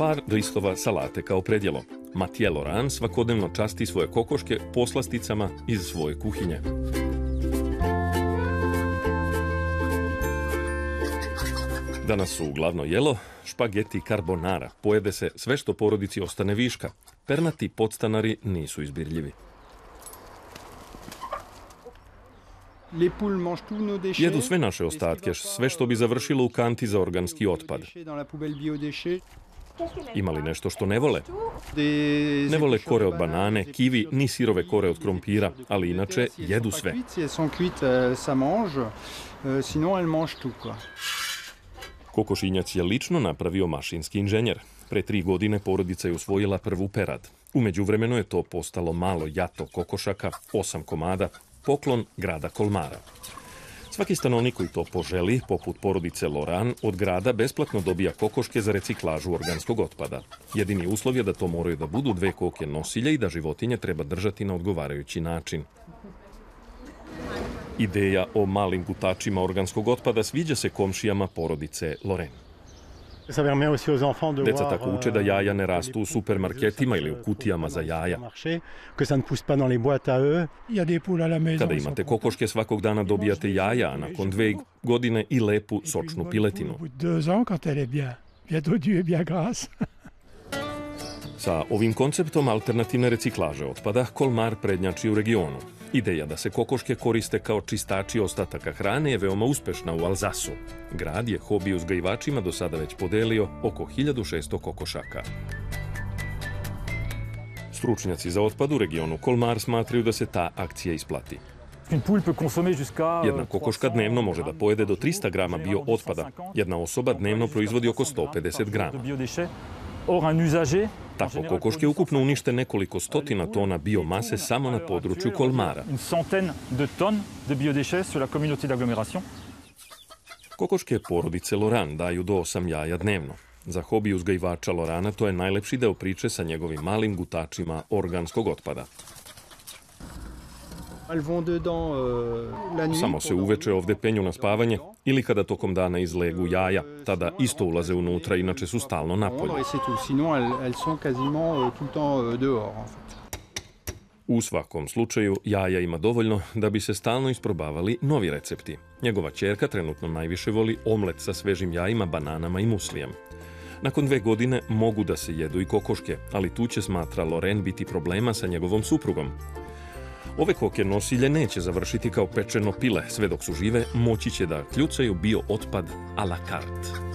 par listova salate kao predjelo. Matija Loran svakodnevno časti svoje kokoške poslasticama iz svoje kuhinje. Danas su glavno jelo špageti karbonara. Pojede se sve što porodici ostane viška. Pernati podstanari nisu izbirljivi. Jedu sve naše ostatke, sve što bi završilo u kanti za organski otpad. Ima li nešto što ne vole? Ne vole kore od banane, kivi, ni sirove kore od krompira, ali inače jedu sve. Kokošinjac je lično napravio mašinski inženjer. Pre tri godine porodica je usvojila prvu perad. Umeđu vremenu je to postalo malo jato kokošaka, osam komada, poklon grada Kolmara. Svaki stanovnik koji to poželi, poput porodice Loran, od grada besplatno dobija kokoške za reciklažu organskog otpada. Jedini uslov je da to moraju da budu dve koke nosilje i da životinje treba držati na odgovarajući način. Ideja o malim gutačima organskog otpada sviđa se komšijama porodice Loren. E Deca tako uče da eh, jaja ne rastu u supermarketima ili u euh, kutijama za jaja. Kada imate kokoške svakog dana dobijate jaja, a nakon dve godine i lepu sočnu piletinu. Sa ovim konceptom alternativne reciklaže otpada Kolmar prednjači u regionu. Ideja da se kokoške koriste kao čistači ostataka hrane je veoma uspešna u Alzasu. Grad je hobi uzgajivačima do sada već podelio oko 1600 kokošaka. Stručnjaci za otpad u regionu Kolmar smatraju da se ta akcija isplati. Euh, Jedna kokoška dnevno može da pojede do 300 grama bio otpada. Jedna osoba dnevno proizvodi oko 150 grama. Tako kokoške ukupno unište nekoliko stotina tona biomase samo na području Kolmara. Kokoške porodice Loran daju do 8 jaja dnevno. Za hobi uzgajivača Lorana to je najlepši deo priče sa njegovim malim gutačima organskog otpada. Euh, Samo se uveče ovde penju na spavanje ili kada tokom dana izlegu jaja, euh, tada isto euh, ulaze unutra, inače su stalno napolje. U svakom slučaju, jaja ima dovoljno da bi se stalno isprobavali novi recepti. Njegova čerka trenutno najviše voli omlet sa svežim jajima, bananama i muslijem. Nakon dve godine mogu da se jedu i kokoške, ali tu će smatra Loren biti problema sa njegovom suprugom. Ove koke nosilje neće završiti kao pečeno pile, sve dok su žive moći će da kljucaju bio otpad a la carte.